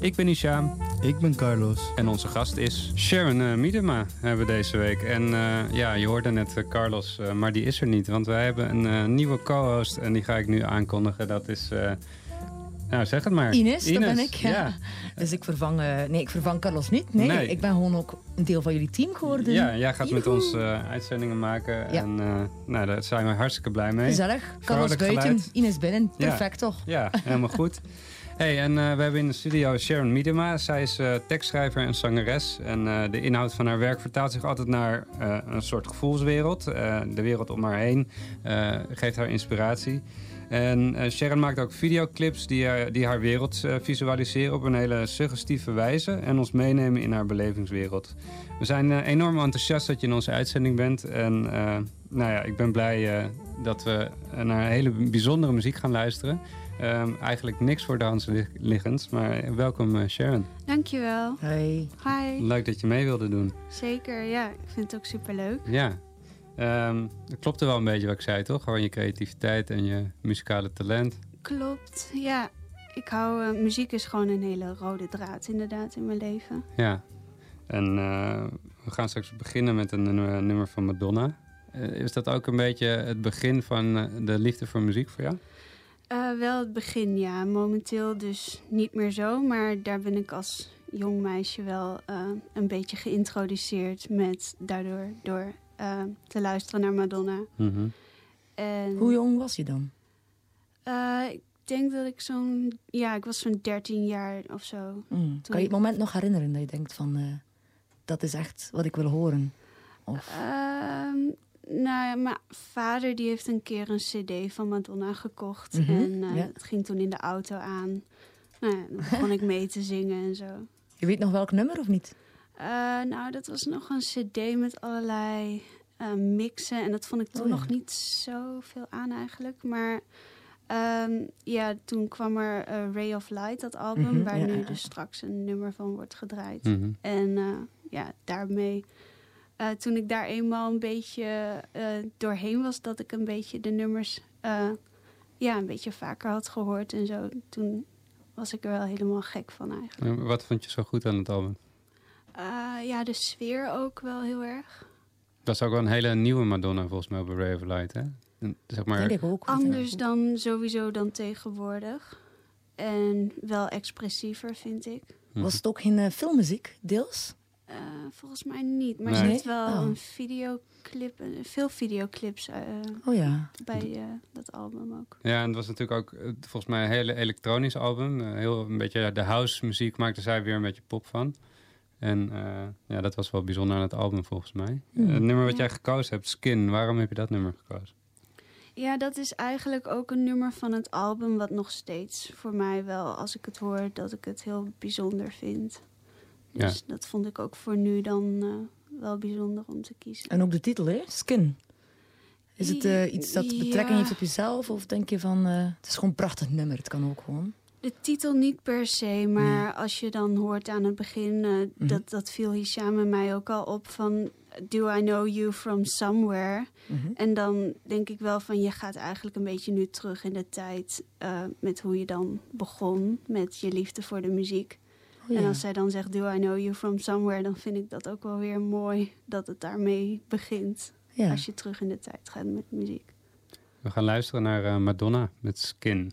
Ik ben Ishaam Ik ben Carlos. en onze gast is Sharon uh, Miedema hebben we deze week. En eh, ja, je hoorde net eh, Carlos, eh, maar die is er niet. Want wij hebben een eh, nieuwe co-host en die ga ik nu aankondigen. Dat is, eh, nou zeg het maar. Ines, dat ben ik. Ja. Ja, Dus ik vervang, eh, nee, ik vervang Carlos niet. Nee, Nee. ik ben gewoon ook een deel van jullie team geworden. ja jij gaat met ons eh, uitzendingen maken. Ja. En eh, nou, daar zijn we hartstikke blij mee. Gezellig. Carlos buiten. Ines binnen. Ja. Perfect toch? Ja, helemaal goed. Hey, en eh, we hebben in de studio Sharon Miedema. Zij is eh, tekstschrijver en zangeres. En eh, de inhoud van haar werk vertaalt zich altijd naar een soort gevoelswereld. De wereld om haar heen geeft haar inspiratie. En Sharon maakt ook videoclips die, haar- wereld visualiseren op een hele suggestieve wijze. En ons meenemen in haar belevingswereld. We zijn enorm enthousiast dat je in onze uitzending bent. En nou ja, ik ben blij dat we naar hele bijzondere muziek gaan luisteren. Ehm, eigenlijk niks voor de hand lig- liggend, maar welkom eh, Sharon. Dankjewel. Hey. Hi. Leuk dat je mee wilde doen. Zeker, ja. Ik vind het ook superleuk. Ja, Ehm dat klopte wel een beetje wat ik zei, toch? Gewoon je creativiteit en je muzikale talent. Klopt, ja. Ik hou... eh, muziek is gewoon een hele rode draad inderdaad in mijn leven. Ja, en eh, we gaan straks beginnen met een nummer, nummer van Madonna. Eh, is dat ook een beetje het begin van de liefde voor muziek voor jou? Eh, wel het begin, ja. Momenteel dus niet meer zo. Maar daar ben ik als jong meisje wel eh, een beetje geïntroduceerd met... Daardoor door eh, te luisteren naar Madonna. Mhm. En, Hoe jong was je dan? Eh, ik denk dat ik zo'n... Ja, ik was zo'n 13 jaar of zo. Mm. Kan je het moment nog herinneren dat je denkt van... eh, dat is echt wat ik wil horen? Of, Ehm, nou ja, mijn vader die heeft een keer een cd van Madonna gekocht. Mhm, En ja. het ging toen in de auto aan. Nou ja, dan begon ik mee te zingen en zo. je weet nog welk nummer of niet? Eh, nou, dat was nog een cd met allerlei eh, mixen. En dat vond ik toen Oh ja. nog niet zoveel aan eigenlijk. Maar ehm, ja, toen kwam er Ray of Light, dat album... Mhm, waar nu dus straks een nummer van wordt gedraaid. Mhm. En ja, daarmee, eh, toen ik daar eenmaal een beetje eh, doorheen was, dat ik een beetje de nummers eh, ja, een beetje vaker had gehoord en zo. Toen was ik er wel helemaal gek van eigenlijk. En Wat vond je zo goed aan het album? Eh, ja, de sfeer ook wel heel erg. Dat is ook wel een hele nieuwe Madonna volgens mij op Ray of Light, hè? Zeg maar, Denk ik ook. Anders dan sowieso dan tegenwoordig. En wel expressiever, vind ik. Was het ook geen eh, filmmuziek, deels? Eh, volgens mij niet, maar Nee. er zit wel Oh. een videoclip, eh, veel videoclips eh, Oh ja. bij eh, dat album ook. Ja, en het was natuurlijk ook volgens mij een hele elektronisch album. Heel een beetje de house muziek maakte zij weer een beetje pop van. En eh, ja, dat was wel bijzonder aan het album volgens mij. Hmm. Het nummer wat Ja. jij gekozen hebt, Skin, waarom heb je dat nummer gekozen? Ja, dat is eigenlijk ook een nummer van het album... wat nog steeds voor mij wel, als ik het hoor... dat ik het heel bijzonder vind. Dus dat vond ik ook voor nu dan eh, wel bijzonder om te kiezen. En ook de titel, hè? Skin. Is het eh, iets dat betrekking Ja. heeft op jezelf? Of denk je van, eh, het is gewoon een prachtig nummer, het kan ook gewoon. De titel niet per se, maar als je dan hoort aan het begin... eh, Mhm. dat, dat viel Hisham en mij ook al op van... Do I know you from somewhere? Mhm. En dan denk ik wel van je gaat eigenlijk een beetje nu terug in de tijd eh, met hoe je dan begon met je liefde voor de muziek. Oh, En als zij dan zegt Do I know you from somewhere, dan vind ik dat ook wel weer mooi dat het daarmee begint. ja. Als je terug in de tijd gaat met muziek. We gaan luisteren naar eh, Madonna met Skin.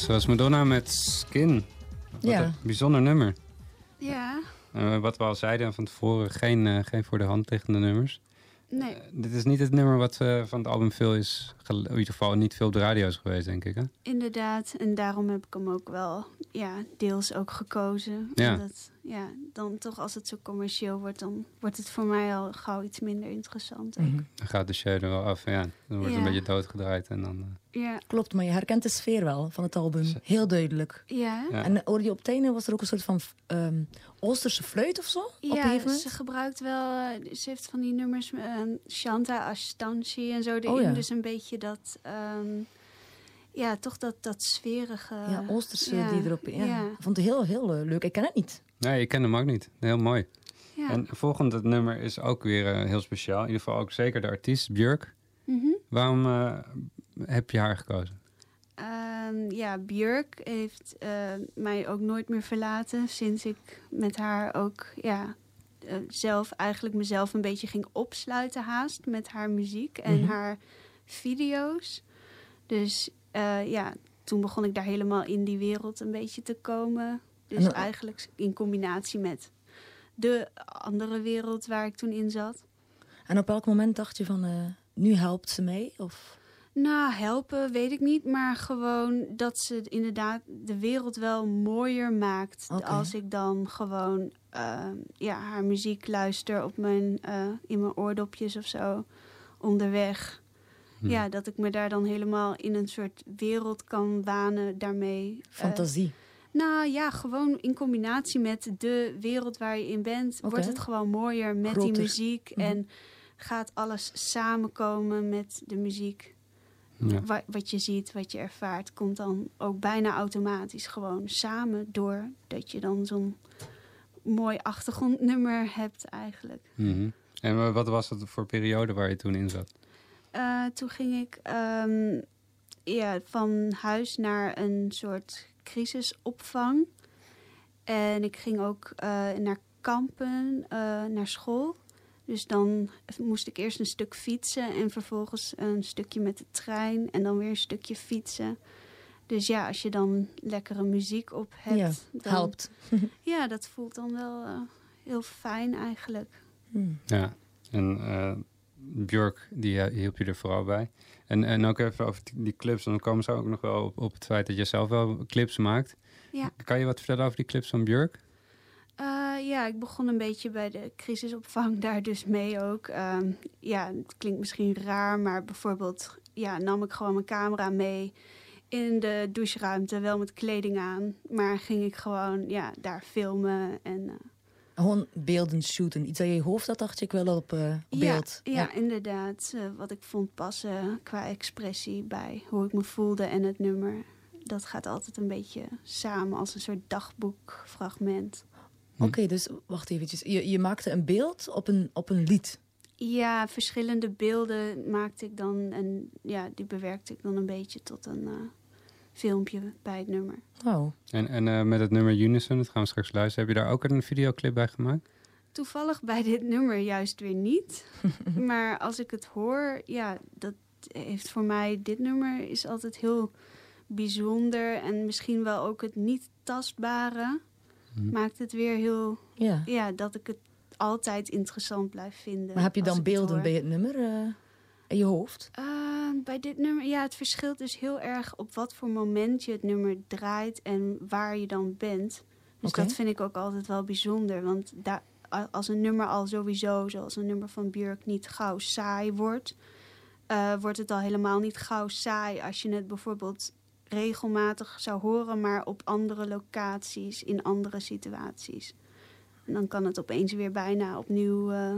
Zoals Madonna met Skin. Wat Ja. een bijzonder nummer. Ja, Eh, wat we al zeiden van tevoren, geen, eh, geen voor de hand liggende nummers. nee. Eh, dit is niet het nummer wat eh, van het album veel is, in ieder geval niet veel op de radio is geweest, denk ik. Hè? Inderdaad, en daarom heb ik hem ook wel ja, deels ook gekozen. Ja. Omdat, ja, dan toch als het zo commercieel wordt, dan wordt het voor mij al gauw iets minder interessant. ook. Mhm. Dan gaat de show er wel af. Ja, dan wordt het Ja. een beetje doodgedraaid. En dan, eh, Ja, Klopt, maar je herkent de sfeer wel van het album. Heel duidelijk. ja. ja. En hoorde je op einde, was er ook een soort van ehm, Oosterse fluit of zo? Ja, ze gebruikt wel, eh, ze heeft van die nummers, eh, Shanta Ashtanshi en zo erin. Oh ja. Dus een beetje dat, ehm, ja, toch dat, dat sferige. ja, Oosterse ja, die erop... Ja. ja. Ik vond het heel, heel eh, leuk. Ik ken het niet. Nee, ik ken hem ook niet. Heel mooi. ja. En volgende nummer is ook weer eh, heel speciaal. In ieder geval ook zeker de artiest, Björk. Mhm. Waarom eh, heb je haar gekozen? Ehm, ja, Björk heeft eh, mij ook nooit meer verlaten sinds ik met haar ook ja, zelf eigenlijk mezelf een beetje ging opsluiten haast met haar muziek en Mhm. haar video's. Dus eh, ja, toen begon ik daar helemaal in die wereld een beetje te komen. Dus En, eh, eigenlijk in combinatie met de andere wereld waar ik toen in zat. En op welk moment dacht je van, eh, nu helpt ze mij? Of... Nou, helpen weet ik niet, maar gewoon dat ze inderdaad de wereld wel mooier maakt. Als ik dan gewoon ehm, ja, haar muziek luister op mijn, in mijn oordopjes of zo, onderweg. Ja, dat ik me daar dan helemaal in een soort wereld kan wanen daarmee. Eh, Fantasie. nou ja, gewoon in combinatie met de wereld waar je in bent, wordt het gewoon mooier met Groter. die muziek. Mhm. En gaat alles samenkomen met de muziek. Ja. Wa- wat je ziet, wat je ervaart, komt dan ook bijna automatisch gewoon samen door dat je dan zo'n mooi achtergrondnummer hebt eigenlijk. Mhm. En wa- wat was het voor periode waar je toen in zat? Eh, toen ging ik ehm, ja, van huis naar een soort crisisopvang. En ik ging ook eh, naar kampen, eh, naar school. Dus dan moest ik eerst een stuk fietsen en vervolgens een stukje met de trein en dan weer een stukje fietsen. Dus ja, als je dan lekkere muziek op hebt, ja, dan, helpt. Ja, dat voelt dan wel heel fijn eigenlijk. Hm. Ja, en eh Björk, die eh, hielp je er vooral bij. En, en ook even over die, die clips, want dan komen ze ook nog wel op, op het feit dat je zelf wel clips maakt. Ja. Kan je wat vertellen over die clips van Björk? Eh, ja, ik begon een beetje bij de crisisopvang daar dus mee ook. Ehm, ja, het klinkt misschien raar, maar bijvoorbeeld ja, nam ik gewoon mijn camera mee in de doucheruimte, wel met kleding aan. Maar ging ik gewoon ja, daar filmen en... eh, Gewoon beelden shooten. Iets uit je hoofd, dat dacht ik wel op, eh, op ja, beeld. Ja, inderdaad. eh, wat ik vond passen qua expressie bij hoe ik me voelde en het nummer. Dat gaat altijd een beetje samen als een soort dagboekfragment. Hm. Oké, dus wacht eventjes. Je, je maakte een beeld op een, op een lied. Ja, verschillende beelden maakte ik dan en ja, die bewerkte ik dan een beetje tot een eh, filmpje bij het nummer. Wauw. En, en eh, met het nummer Unison, dat gaan we straks luisteren, heb je daar ook een videoclip bij gemaakt? Toevallig bij dit nummer juist weer niet. maar als ik het hoor, ja, dat heeft voor mij, dit nummer is altijd heel bijzonder en misschien wel ook het niet tastbare. Hm. Maakt het weer heel, Ja. ja, dat ik het altijd interessant blijf vinden. Maar heb je dan beelden bij het nummer eh, in je hoofd? Eh, bij dit nummer, ja, het verschilt dus heel erg op wat voor moment je het nummer draait en waar je dan bent. Dus dat vind ik ook altijd wel bijzonder. Want daar, als een nummer al sowieso, zoals een nummer van Björk, niet gauw saai wordt, eh, wordt het al helemaal niet gauw saai als je het bijvoorbeeld regelmatig zou horen, maar op andere locaties, in andere situaties. En dan kan het opeens weer bijna opnieuw, eh,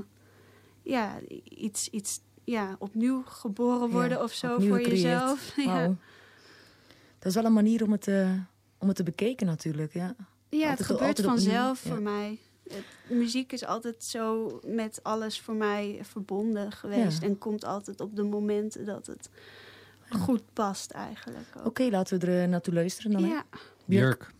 ja, iets, iets ja, opnieuw geboren Ja, worden of zo voor gecreëerd. jezelf. Ja. Dat is wel een manier om het, eh, om het te bekijken natuurlijk, ja. ja het gebeurt vanzelf ja. voor mij. Het- muziek is altijd zo met alles voor mij verbonden geweest. Ja. En komt altijd op de momenten dat het goed past eigenlijk. Oké, laten we er eh, naartoe luisteren dan. Ja. Björk.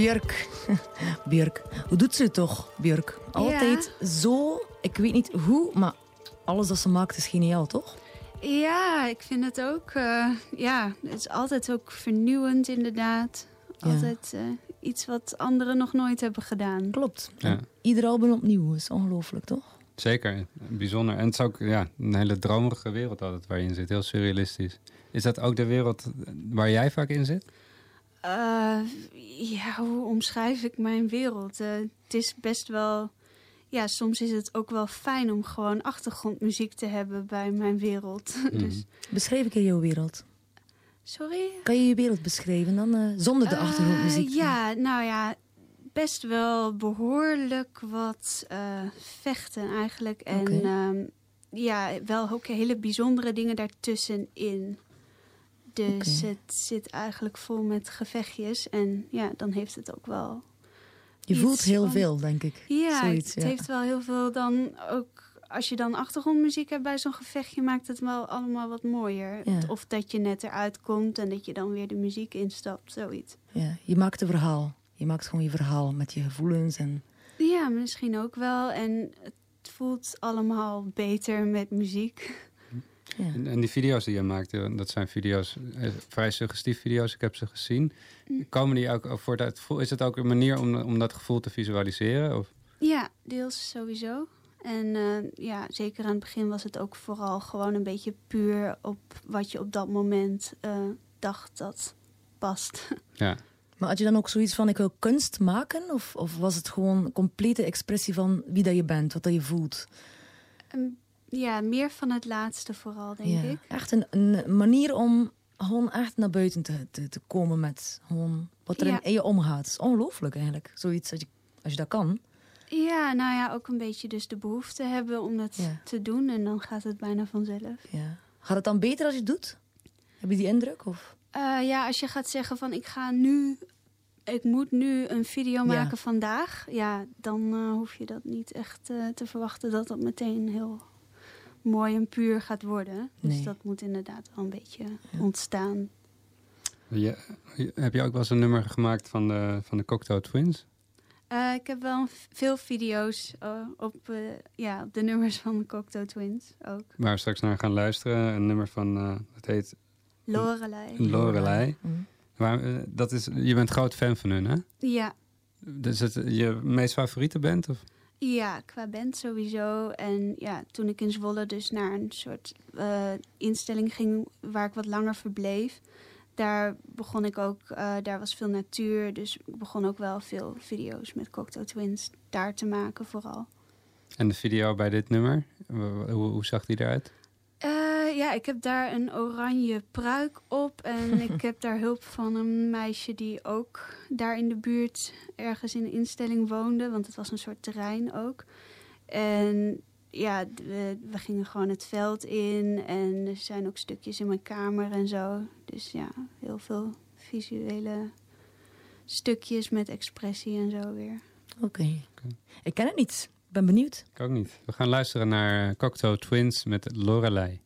Björk. Björk. Hoe doet ze het toch, Björk? Altijd zo, ik weet niet hoe, maar alles dat ze maakt is geniaal, toch? Ja, ik vind het ook. eh, ja, het is altijd ook vernieuwend, inderdaad. Ja. Altijd eh, iets wat anderen nog nooit hebben gedaan. Klopt. Ja. Ieder album opnieuw is ongelooflijk, toch? Zeker, bijzonder. En het is ook ja, een hele dromerige wereld altijd waar je in zit. Heel surrealistisch. Is dat ook de wereld waar jij vaak in zit? Eh, ja, hoe omschrijf ik mijn wereld? Eh, het is best wel. Ja, soms is het ook wel fijn om gewoon achtergrondmuziek te hebben bij mijn wereld. dus, Beschrijf ik in jouw wereld. sorry? Kan je je wereld beschrijven dan eh, zonder de achtergrondmuziek? ja, nou ja, best wel behoorlijk wat eh, vechten eigenlijk. En ehm, ja, wel ook hele bijzondere dingen daartussenin. Dus het zit eigenlijk vol met gevechtjes. En ja, dan heeft het ook wel Je voelt heel van- veel, denk ik. Ja, Zoiets, het ja. heeft wel heel veel dan ook... Als je dan achtergrondmuziek hebt bij zo'n gevechtje... maakt het wel allemaal wat mooier. Ja. Of dat je net eruit komt en dat je dan weer de muziek instapt, zoiets. Ja, je maakt een verhaal. Je maakt gewoon je verhaal met je gevoelens. En, Ja, misschien ook wel. En het voelt allemaal beter met muziek. Ja. En, en die video's die je maakt, eh, dat zijn video's, eh, vrij suggestief video's. Ik heb ze gezien. Komen die ook voor dat gevoel? Is het ook een manier om, om dat gevoel te visualiseren? Of? Ja, deels sowieso. En eh, ja, zeker aan het begin was het ook vooral gewoon een beetje puur op wat je op dat moment eh, dacht dat past. Ja. Maar had je dan ook zoiets van, ik wil kunst maken? Of, of was het gewoon een complete expressie van wie dat je bent, wat dat je voelt? Ja, meer van het laatste vooral, denk ja. ik. Echt een, een manier om gewoon echt naar buiten te, te, te komen met gewoon wat er Ja. in je omgaat. Het is ongelooflijk eigenlijk, zoiets als je, als je dat kan. Ja, nou ja, ook een beetje dus de behoefte hebben om het Ja. te doen. En dan gaat het bijna vanzelf. Ja. Gaat het dan beter als je het doet? Heb je die indruk? Of? Eh, ja, als je gaat zeggen van ik ga nu, ik moet nu een video maken vandaag, ja, dan eh, hoef je dat niet echt eh, te verwachten dat dat meteen heel mooi en puur gaat worden. Dus Nee. dat moet inderdaad wel een beetje ontstaan. Je, heb je ook wel eens een nummer gemaakt van de, van de Cocteau Twins? Eh, ik heb wel veel video's eh, op, eh, ja, de nummers van de Cocteau Twins ook. Waar we straks naar gaan luisteren. Een nummer van, eh het heet Lorelei. Lorelei. Mm. Waar, dat is, je bent groot fan van hun, hè? Ja, Dus het je meest favoriete band? Of? Ja, qua band sowieso. En ja, toen ik in Zwolle dus naar een soort eh, instelling ging waar ik wat langer verbleef, daar begon ik ook, eh, daar was veel natuur, dus ik begon ook wel veel video's met Cocteau Twins daar te maken vooral. En de video bij dit nummer, hoe, hoe zag die eruit? Eh, ja, ik heb daar een oranje pruik op en ik heb daar hulp van een meisje die ook daar in de buurt ergens in de instelling woonde, want het was een soort terrein ook. En ja, we gingen gewoon het veld in en er zijn ook stukjes in mijn kamer en zo. Dus ja, heel veel visuele stukjes met expressie en zo weer. Oké. Ik ken het niet. Ik ben benieuwd. Ik ook niet. We gaan luisteren naar Cocteau Twins met Lorelei.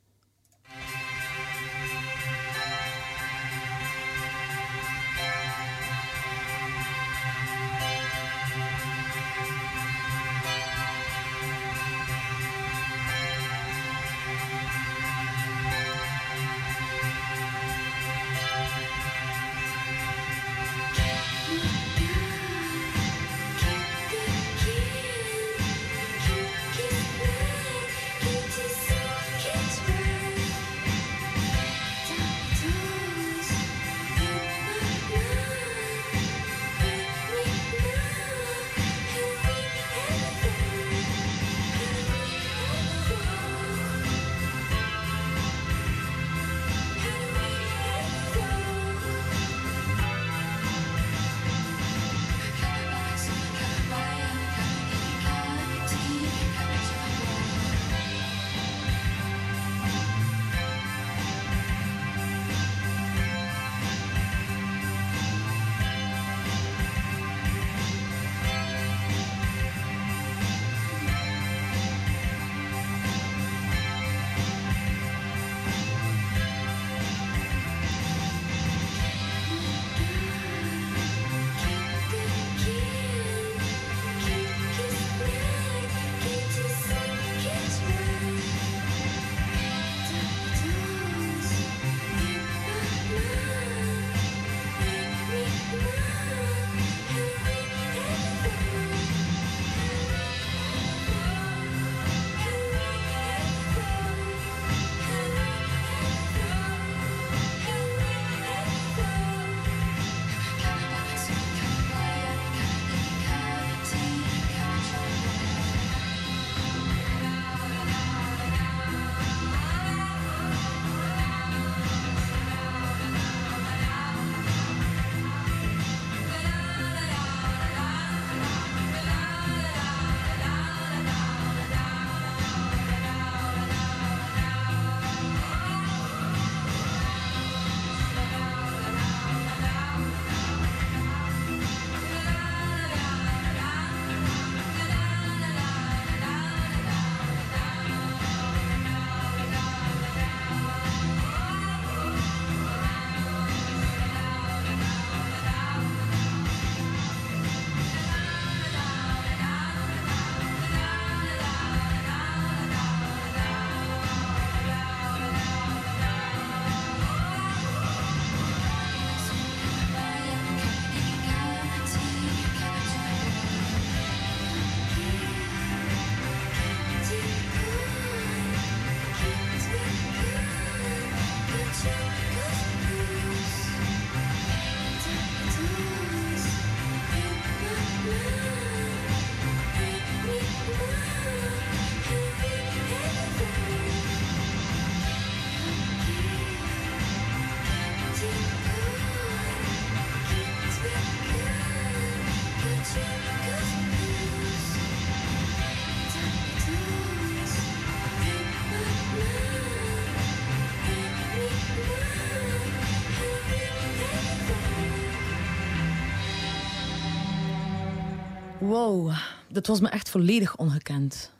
Wow, dat was me echt volledig ongekend.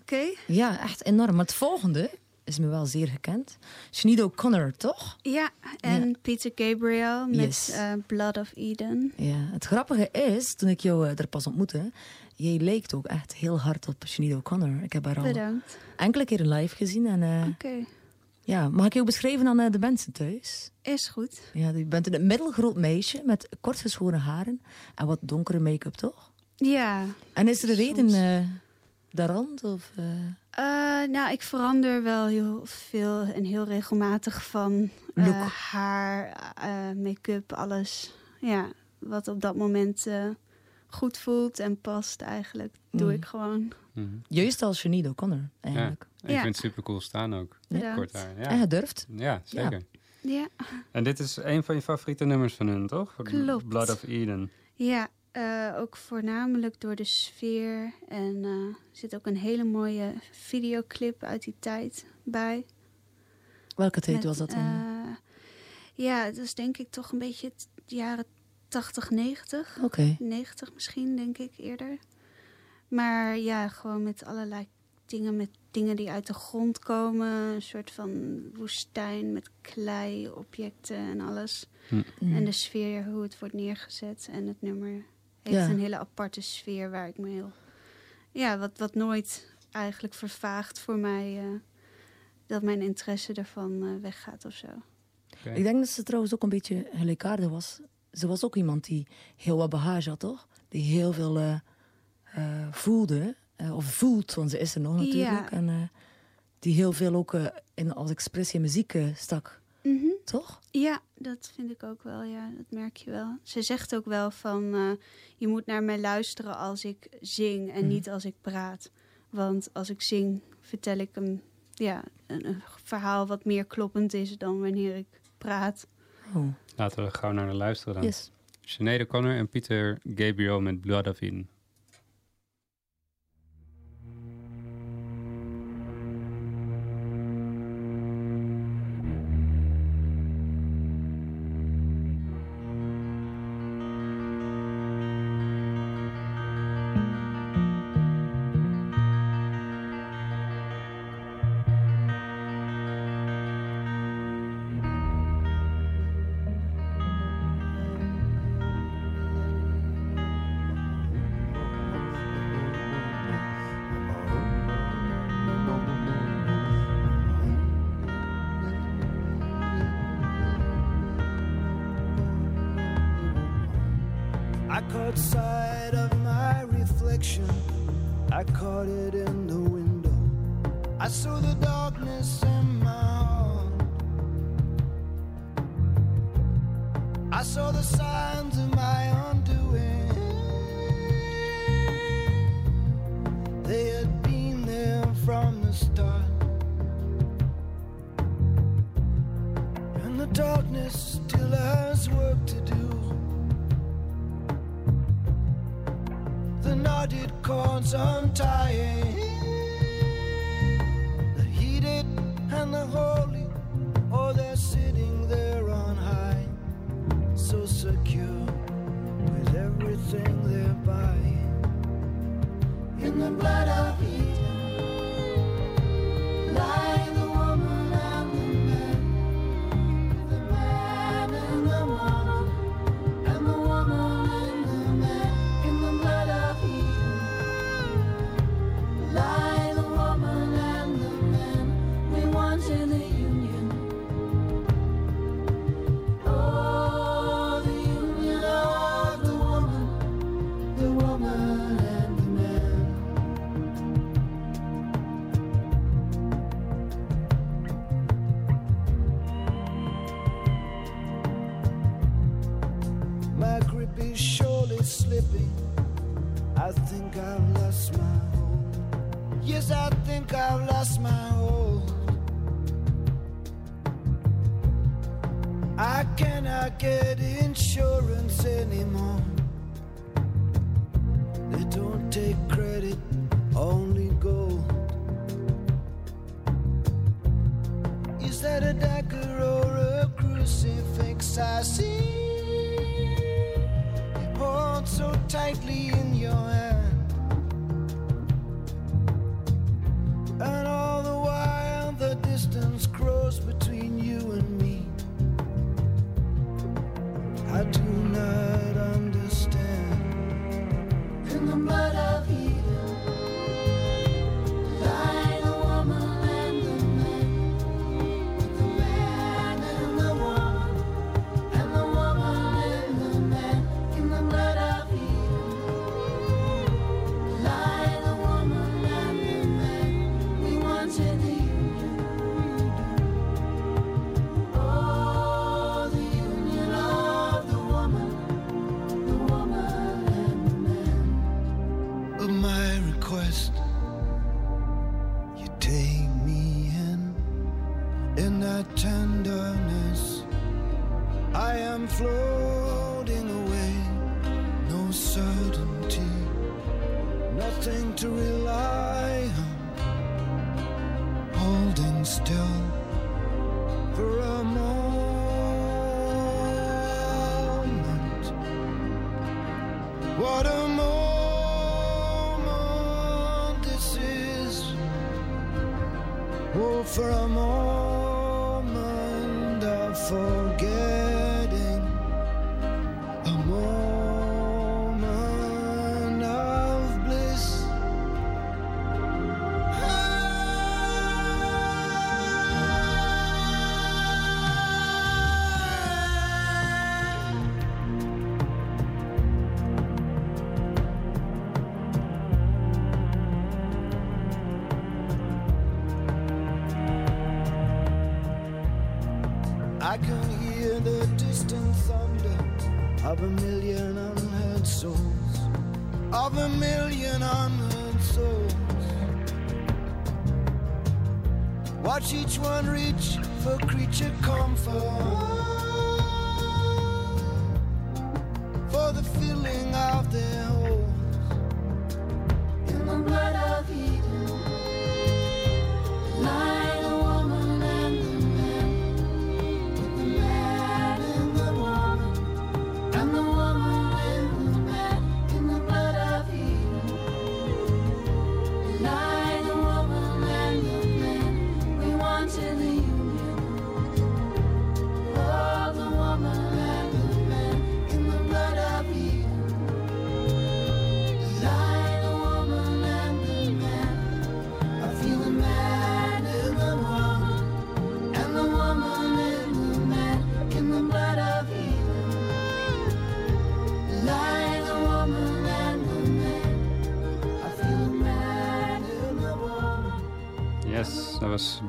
Oké. Ja, echt enorm. Maar het volgende is me wel zeer gekend. Sinead O'Connor, toch? Ja, en Ja. Peter Gabriel met Yes. eh, Blood of Eden. Ja. Het grappige is, toen ik jou eh, er pas ontmoette, jij lijkt ook echt heel hard op Sinead O'Connor. Ik heb haar al Bedankt. enkele keren live gezien. En, eh, Oké, ja, mag ik jou beschrijven aan de mensen thuis? is goed. Ja, je bent een middelgroot meisje met kort geschoren haren en wat donkere make-up, toch? Ja, En is er een reden Soms. eh daaraan? Of, eh, Eh, nou, ik verander wel heel veel en heel regelmatig van Look. haar, eh, make-up, alles. Ja, wat op dat moment eh, goed voelt en past eigenlijk, doe Mm. ik gewoon. Mhm. Juist als Sinead O'Connor, eigenlijk. En ik Ja. vind het super cool staan ook. Kort haar. En Ja. gedurfd. ja, zeker. Ja, En dit is een van je favoriete nummers van hun, toch? Klopt. Blood of Eden. ja eh, ook voornamelijk door de sfeer. En eh, er zit ook een hele mooie videoclip uit die tijd bij. Welke tijd Met, was dat dan? eh, ja, het is denk ik toch een beetje het jaren 80, 90. Oké. 90 misschien, denk ik eerder. Maar ja, gewoon met allerlei dingen, met dingen die uit de grond komen. Een soort van woestijn met klei, objecten en alles. Mm. En de sfeer, hoe het wordt neergezet. En het nummer heeft Ja. een hele aparte sfeer waar ik me heel... Ja, wat, wat nooit eigenlijk vervaagt voor mij... eh, dat mijn interesse ervan eh, weggaat of zo. Ik denk dat ze trouwens ook een beetje gelijkaardig was. Ze was ook iemand die heel wat bagage had, toch? Die heel veel eh, eh, voelde. eh, of voelt, want ze is er nog natuurlijk. Ja. En eh, die heel veel ook eh, in, als expressie in muziek eh, Mhm. toch? Ja, dat vind ik ook wel. Ja, dat merk je wel. Ze zegt ook wel van eh, je moet naar mij luisteren als ik zing en Mhm. niet als ik praat. Want als ik zing, vertel ik een, ja, een, een verhaal wat meer kloppend is dan wanneer ik praat. Oh, Laten we er gauw naar luisteren dan. yes. Sinead O'Connor en Peter Gabriel met Blood of. Of a million unheard souls, of a million unheard souls. Watch each one reach for creature comfort,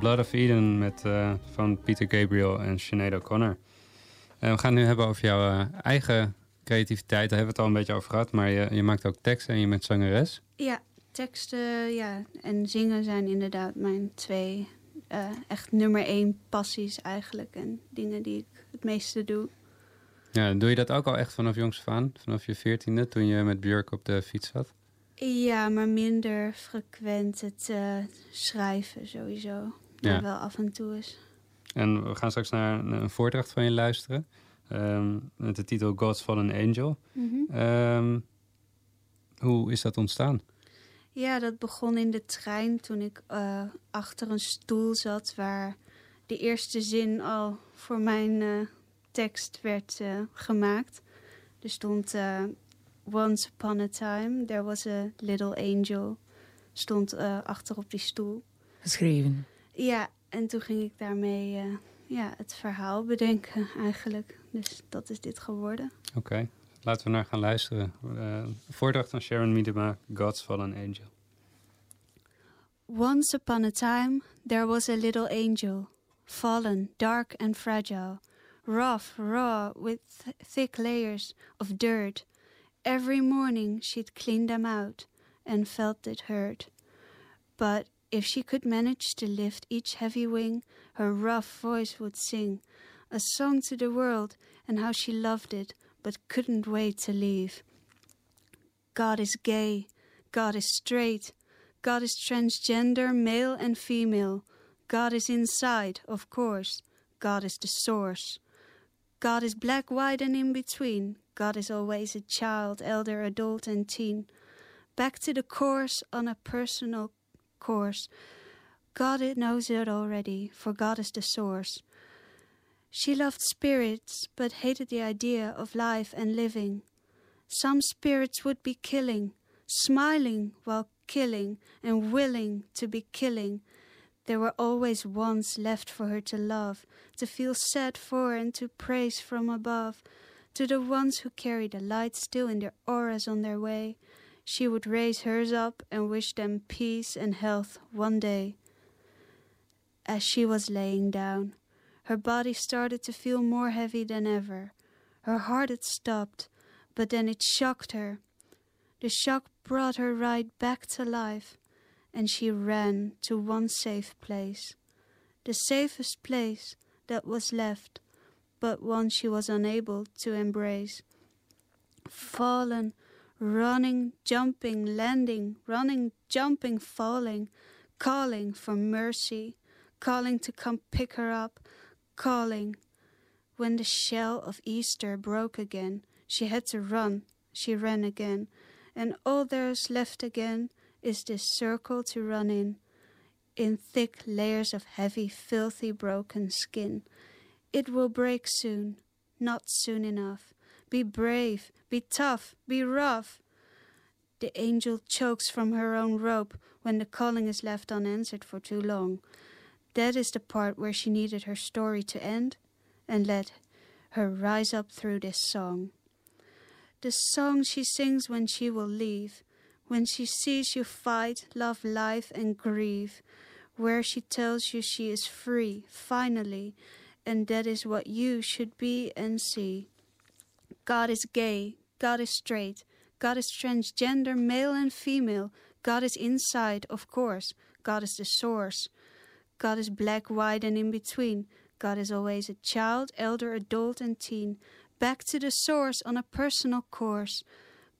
Blood of Eden met, eh, van Peter Gabriel en Sinead O'Connor. En we gaan het nu hebben over jouw eh, eigen creativiteit. Daar hebben we het al een beetje over gehad. Maar je, je maakt ook teksten en je bent zangeres. Ja, teksten ja, en zingen zijn inderdaad mijn twee eh, echt nummer één passies eigenlijk. En dingen die ik het meeste doe. Ja, doe je dat ook al echt vanaf jongs af aan? Vanaf je veertiende, toen je met Björk op de fiets zat? Ja, maar minder frequent het eh, schrijven sowieso. Maar Ja. wel af en toe eens. En we gaan straks naar een, een voordracht van je luisteren. ehm, met de titel God's Fallen Angel. Mhm. Ehm, hoe is dat ontstaan? Ja, dat begon in de trein toen ik eh, achter een stoel zat waar de eerste zin al voor mijn eh, tekst werd eh, gemaakt. Er stond eh, Once upon a time there was a little angel. Stond eh, achter op die stoel. Geschreven. Ja, en toen ging ik daarmee eh, ja, het verhaal bedenken eigenlijk. Dus dat is dit geworden. Oké, laten we naar gaan luisteren. Eh, voordracht van Sharon Miedema, God's Fallen Angel. Once upon a time, there was a little angel, fallen, dark and fragile, rough, raw, with th- thick layers of dirt. Every morning she'd clean them out and felt it hurt. But if she could manage to lift each heavy wing, her rough voice would sing a song to the world and how she loved it, but couldn't wait to leave. God is gay, God is straight, God is transgender, male and female. God is inside, of course. God is the source. God is black, white, and in between. God is always a child, elder, adult, and teen. Back to the course on a personal course. God it knows it already, for God is the source. She loved spirits, but hated the idea of life and living. Some spirits would be killing, smiling while killing, and willing to be killing. There were always ones left for her to love, to feel sad for, and to praise from above. To the ones who carry the light still in their auras on their way, she would raise hers up and wish them peace and health one day. As she was laying down, her body started to feel more heavy than ever. Her heart had stopped, but then it shocked her. The shock brought her right back to life, and she ran to one safe place. The safest place that was left, but one she was unable to embrace. Fallen, running, jumping, landing, running, jumping, falling, calling for mercy, calling to come pick her up, calling. When the shell of Easter broke again, she had to run she ran again, and all there's left again is this circle to run in, in thick layers of heavy, filthy, broken skin. It will break soon, not soon enough. Be brave, be tough, be rough. The angel chokes from her own rope when the calling is left unanswered for too long. That is the part where she needed her story to end and let her rise up through this song. The song she sings when she will leave, when she sees you fight, love life, and grieve, where she tells you she is free, finally, and that is what you should be and see. God is gay, God is straight, God is transgender, male and female. God is inside, of course. God is the source. God is black, white, and in between. God is always a child, elder, adult, and teen. Back to the source on a personal course.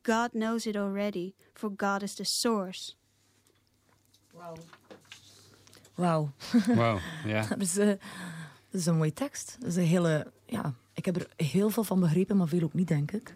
God knows it already, for God is the source. Wauw. Wow, ja. Dat is, eh, dat is een mooie tekst. Dat is een hele... Ja, ik heb er heel veel van begrepen, maar veel ook niet, denk ik.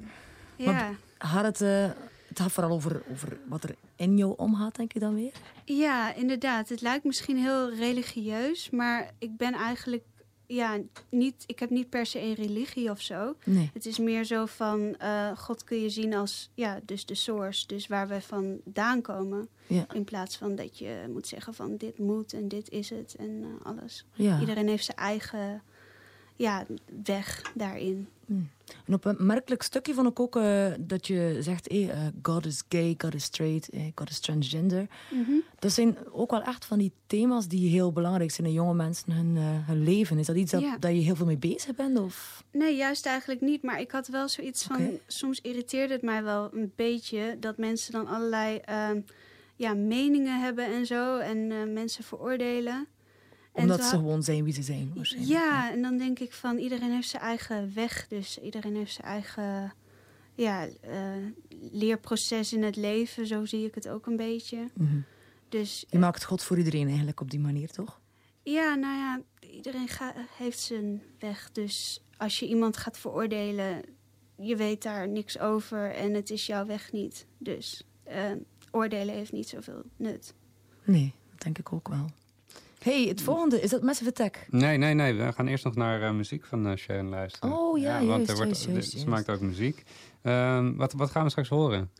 Ja. Het, eh, het gaat vooral over, over wat er in jou omgaat, denk ik dan weer? Ja, inderdaad. Het lijkt misschien heel religieus, maar ik ben eigenlijk ja, niet, ik heb niet per se een religie of zo. Nee. Het is meer zo van eh, God kun je zien als ja, dus de source, dus waar we vandaan komen. Ja. In plaats van dat je moet zeggen van dit moet en dit is het en eh, alles. Ja. Iedereen heeft zijn eigen ja, weg daarin. En op een merkelijk stukje vond ik ook eh, dat je zegt... eh, eh, God is gay, God is straight, eh, God is transgender. Dat zijn ook wel echt van die thema's die heel belangrijk zijn in jonge mensen hun, hun leven. Is dat iets dat, Ja. dat je heel veel mee bezig bent? Of? Nee, juist eigenlijk niet. Maar ik had wel zoiets van. Soms irriteerde het mij wel een beetje dat mensen dan allerlei ehm, ja, meningen hebben en zo. En mensen veroordelen. Omdat ze gewoon zijn wie ze zijn, waarschijnlijk. Ja, en dan denk ik van iedereen heeft zijn eigen weg. Dus iedereen heeft zijn eigen ja, eh, leerproces in het leven. Zo zie ik het ook een beetje. Mhm. Dus Je maakt God voor iedereen eigenlijk op die manier, toch? ja, nou ja, iedereen ga- heeft zijn weg. Dus als je iemand gaat veroordelen, je weet daar niks over en het is jouw weg niet. Dus eh, oordelen heeft niet zoveel nut. Nee, dat denk ik ook wel. Hey, het volgende, is dat Massive Attack? Nee, nee, nee. We gaan eerst nog naar eh, muziek van eh, Sharon luisteren. Oh, ja, want juist, er wordt, juist, juist, Ze maakt ook muziek. Ehm, wat, wat gaan we straks horen?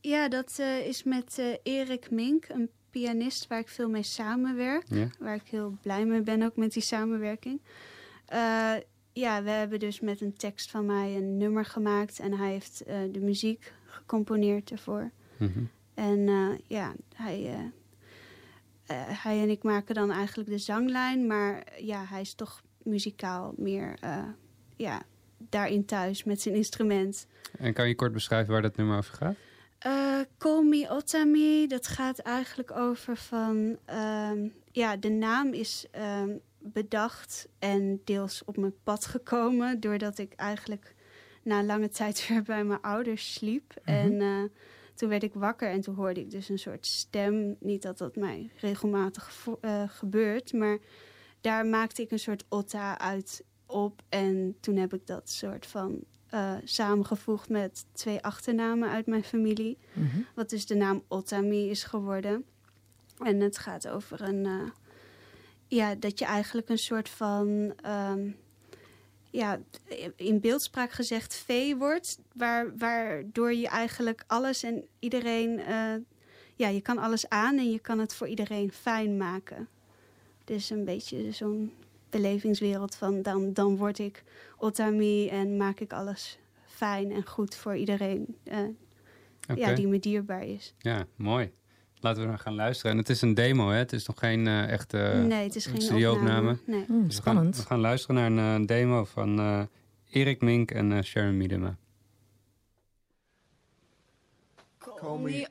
Ja, dat eh, is met eh, Erik Mink, een pianist waar ik veel mee samenwerk. Ja? Waar ik heel blij mee ben ook met die samenwerking. Eh, ja, we hebben dus met een tekst van mij een nummer gemaakt. En hij heeft eh, de muziek gecomponeerd ervoor. Mhm. En eh, ja, hij, hij en ik maken dan eigenlijk de zanglijn. Maar ja, hij is toch muzikaal meer eh, ja, daarin thuis met zijn instrument. En kan je kort beschrijven waar dat nummer over gaat? Eh Call Me Otami, dat gaat eigenlijk over van... ehm, ja, de naam is ehm, bedacht en deels op mijn pad gekomen... doordat ik eigenlijk na lange tijd weer bij mijn ouders sliep. En eh, toen werd ik wakker en toen hoorde ik dus een soort stem. Niet dat dat mij regelmatig eh, gebeurt, maar daar maakte ik een soort otta uit op. En toen heb ik dat soort van eh, samengevoegd met twee achternamen uit mijn familie. Mhm. Wat dus de naam Otami is geworden. En het gaat over een... eh, ja, dat je eigenlijk een soort van... ehm, ja, in beeldspraak gezegd vee wordt. Waar, waardoor je eigenlijk alles en iedereen... eh, ja, je kan alles aan en je kan het voor iedereen fijn maken. Dus een beetje zo'n belevingswereld van... Dan, dan word ik Otami en maak ik alles fijn en goed voor iedereen... eh, ja, die me dierbaar is. Ja, mooi. Laten we gaan luisteren. En het is een demo, hè? Het is nog geen eh, echte nee, het is geen studioopname. opname. Nee. Hmm, Dus we, gaan, spannend. we gaan luisteren naar een eh, demo van eh, Erik Mink en eh, Sharon Miedema. Call me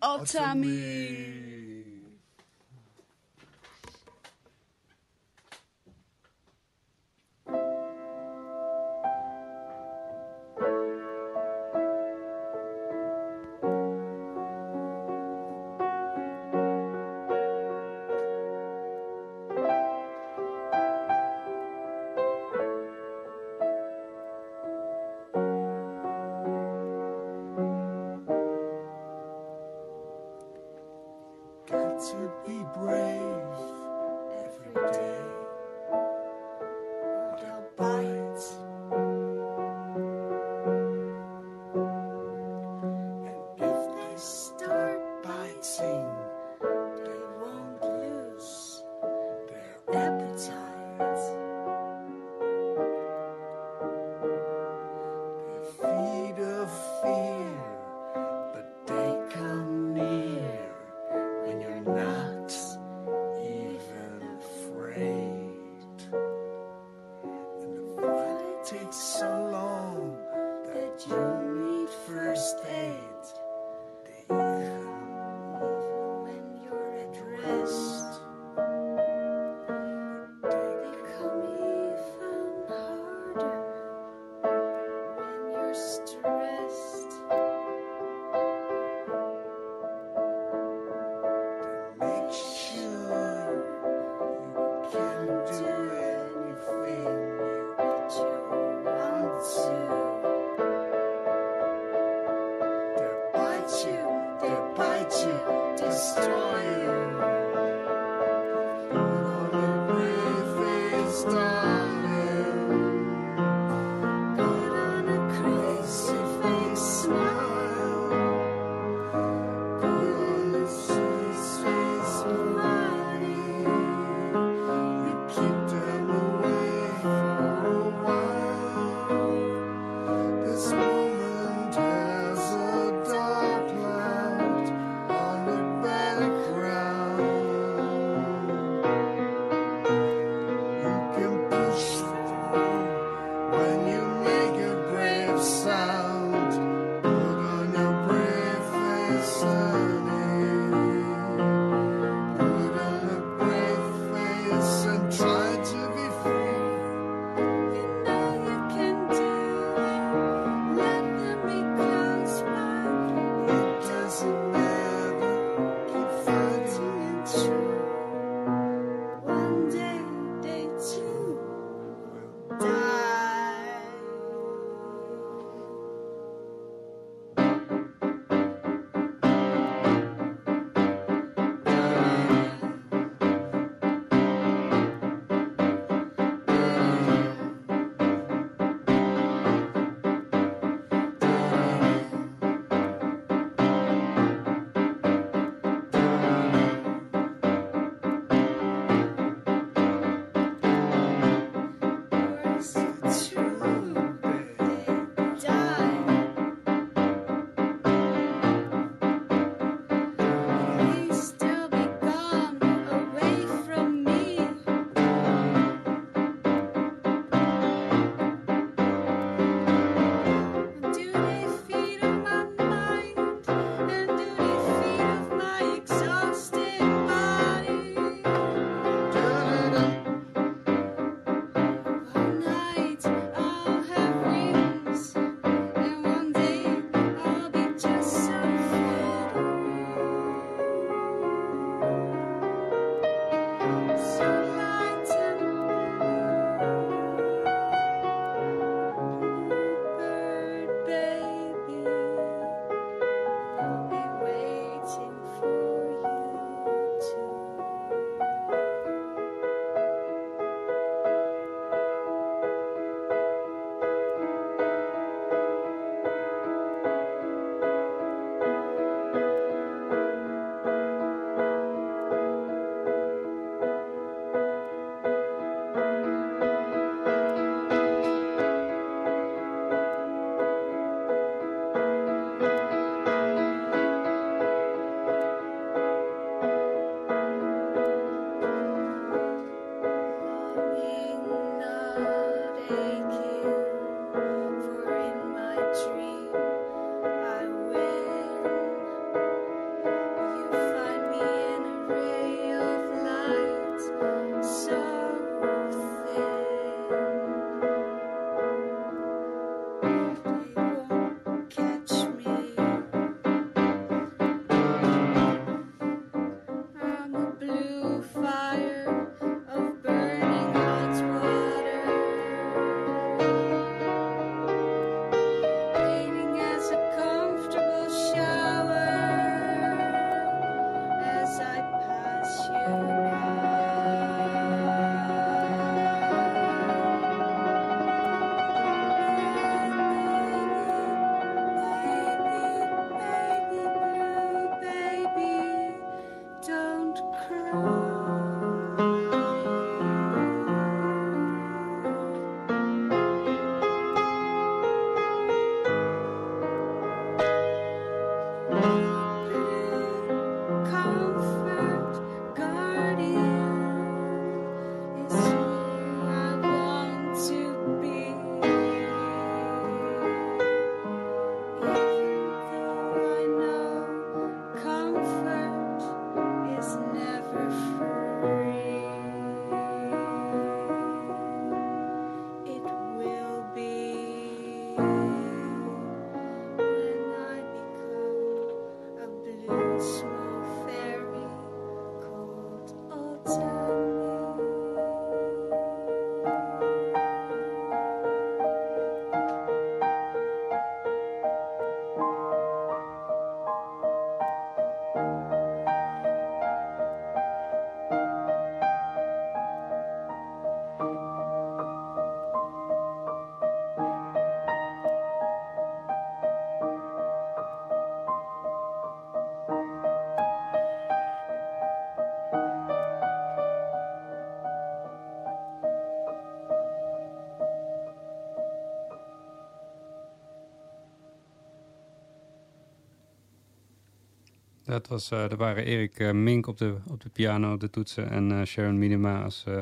Dat, was, eh dat waren Erik eh, Mink op de, op de piano, op de toetsen... en eh, Sharon Minima als eh,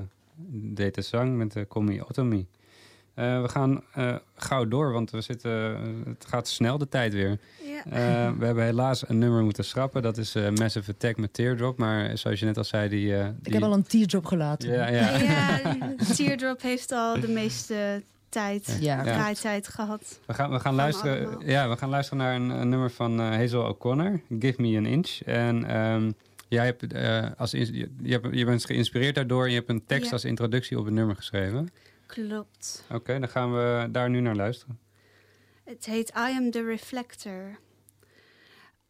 deed de zang met de Automy. Eh, we gaan eh, gauw door, want we zitten, het gaat snel de tijd weer. Ja. Eh, we hebben helaas een nummer moeten schrappen. Dat is eh, Massive Attack met Teardrop. Maar zoals je net al zei, die... eh, Ik die- heb al een teardrop gelaten. Ja, ja. Ja, Teardrop heeft al de meeste tijd, Ja. Ja. draaitijd gehad. We gaan, we gaan, luisteren, allemaal. ja, we gaan luisteren naar een, een nummer van eh, Hazel O'Connor, Give Me an Inch. En ehm, jij hebt, eh, als je, je hebt, je bent geïnspireerd daardoor en je hebt een tekst Ja. als introductie op het nummer geschreven. Klopt. Oké, dan gaan we daar nu naar luisteren. Het heet I Am the Reflector.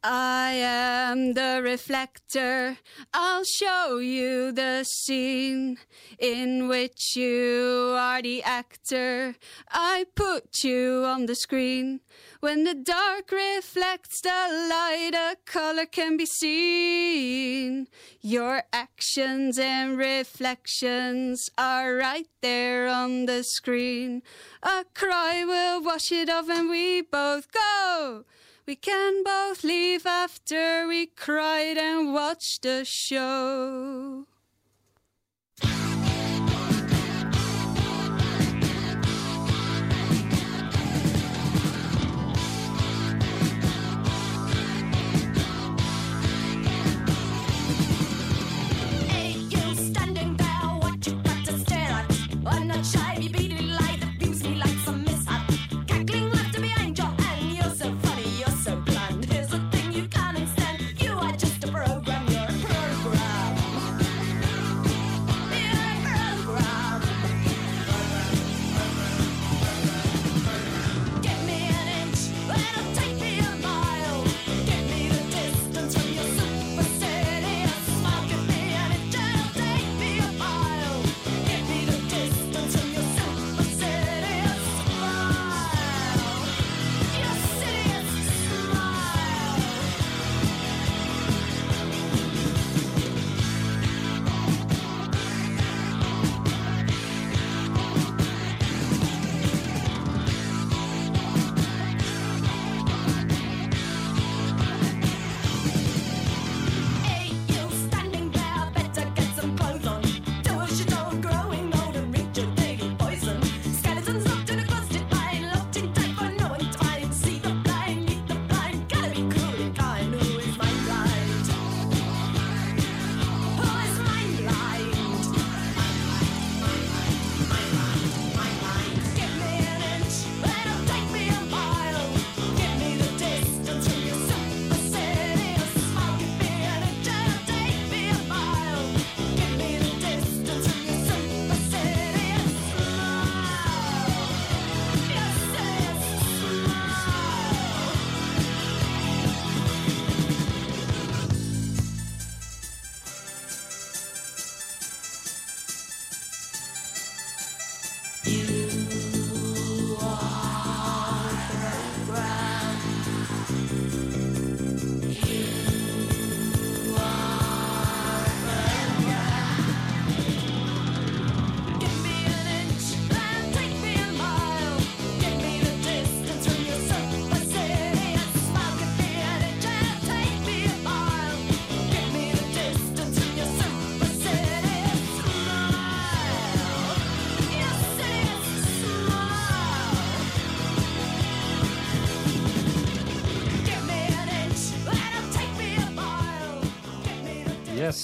I am the reflector. I'll show you the scene in which you are the actor. I put you on the screen. When the dark reflects the light, a color can be seen. Your actions and reflections are right there on the screen. A cry will wash it off, and we both go. We can both leave after we cried and watched the show.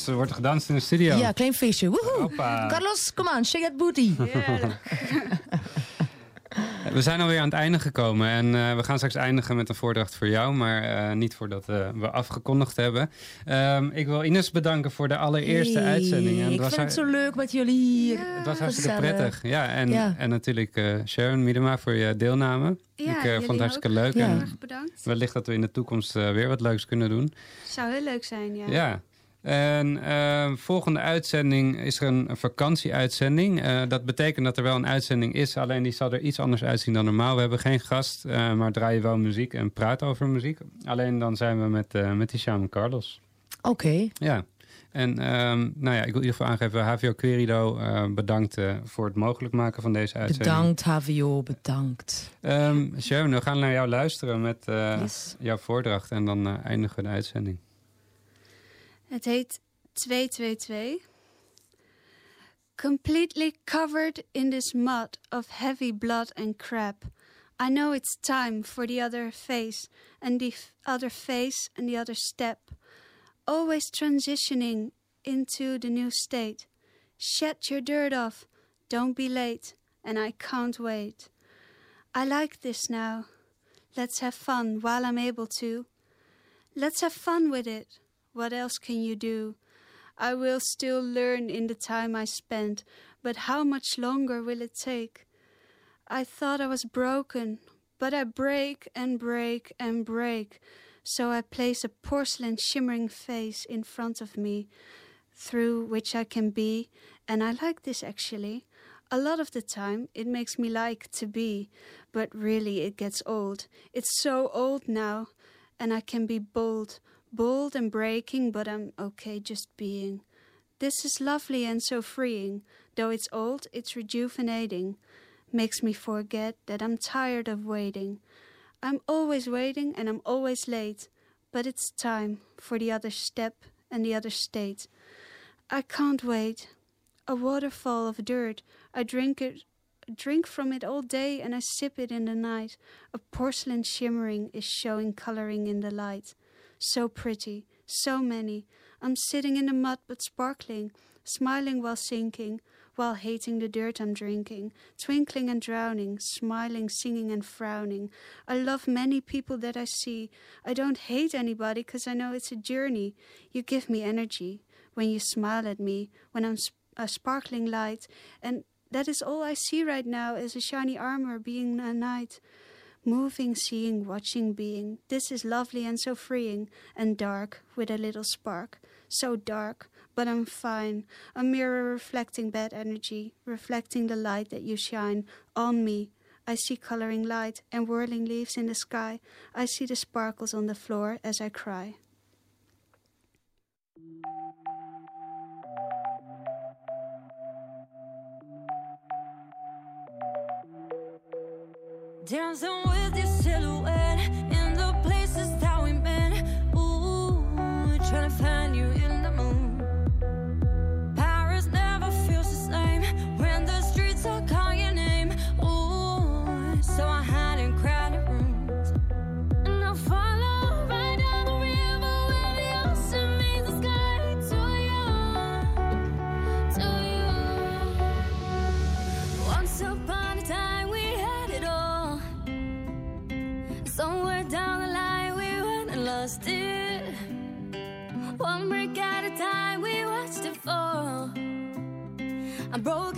Er wordt gedanst in de studio. Ja, klein feestje. Woehoe. Carlos, kom aan, shake that booty. We zijn alweer aan het einde gekomen en eh, we gaan straks eindigen met een voordracht voor jou, maar eh, niet voordat eh, we afgekondigd hebben. Ehm, ik wil Ines bedanken voor de allereerste Hey, uitzending. En Ik vind het zo leuk met jullie hier. Het was hartstikke Gezellig. prettig. Ja, en, Ja. en natuurlijk eh, Sharon Miedema voor je deelname. Ja, ik eh, vond het hartstikke ook. leuk. Ja. Heel En erg bedankt. wellicht dat we in de toekomst eh, weer wat leuks kunnen doen. Zou heel leuk zijn, ja. Ja. En eh, volgende uitzending is er een, vakantieuitzending. Eh, dat betekent dat er wel een uitzending is, alleen die zal er iets anders uitzien dan normaal. We hebben geen gast, eh, maar draaien wel muziek en praten over muziek. Alleen dan zijn we met, eh met Carlos. Oké. Ja. En ehm, nou ja, ik wil in ieder geval aangeven, HVO Querido, bedankt voor het mogelijk maken van deze uitzending. Bedankt, HVO, bedankt. Ehm Sharon, we gaan naar jou luisteren met Yes. jouw voordracht en dan eindigen we de uitzending. Het heet 222. Completely covered in this mud of heavy blood and crap. I know it's time for the other face and the other face and the other step. Always transitioning into the new state. Shed your dirt off, don't be late, and I can't wait. I like this now. Let's have fun while I'm able to. Let's have fun with it. What else can you do? I will still learn in the time I spend, but how much longer will it take? I thought I was broken, but I break and break and break. So I place a porcelain shimmering face in front of me, through which I can be, and I like this actually. A lot of the time, it makes me like to be, but really it gets old. It's so old now, and I can be bold, bold and breaking, but I'm okay just being. This is lovely and so freeing. Though it's old, it's rejuvenating. Makes me forget that I'm tired of waiting. I'm always waiting and I'm always late, but it's time for the other step and the other state. I can't wait. A waterfall of dirt. I drink it drink from it all day and I sip it in the night. A porcelain shimmering is showing coloring in the light. So pretty, so many. I'm sitting in the mud but sparkling, smiling while sinking, while hating the dirt I'm drinking, twinkling and drowning, smiling, singing and frowning. I love many people that I see. I don't hate anybody because I know it's a journey. You give me energy when you smile at me, when I'm sp- a sparkling light, and that is all I see right now is a shiny armor being a knight. Moving, seeing, watching, being. This is lovely and so freeing, and dark with a little spark. So dark, but I'm fine. A mirror reflecting bad energy, reflecting the light that you shine on me. I see coloring light and whirling leaves in the sky. I see the sparkles on the floor as I cry. Dancing with your I'm broke.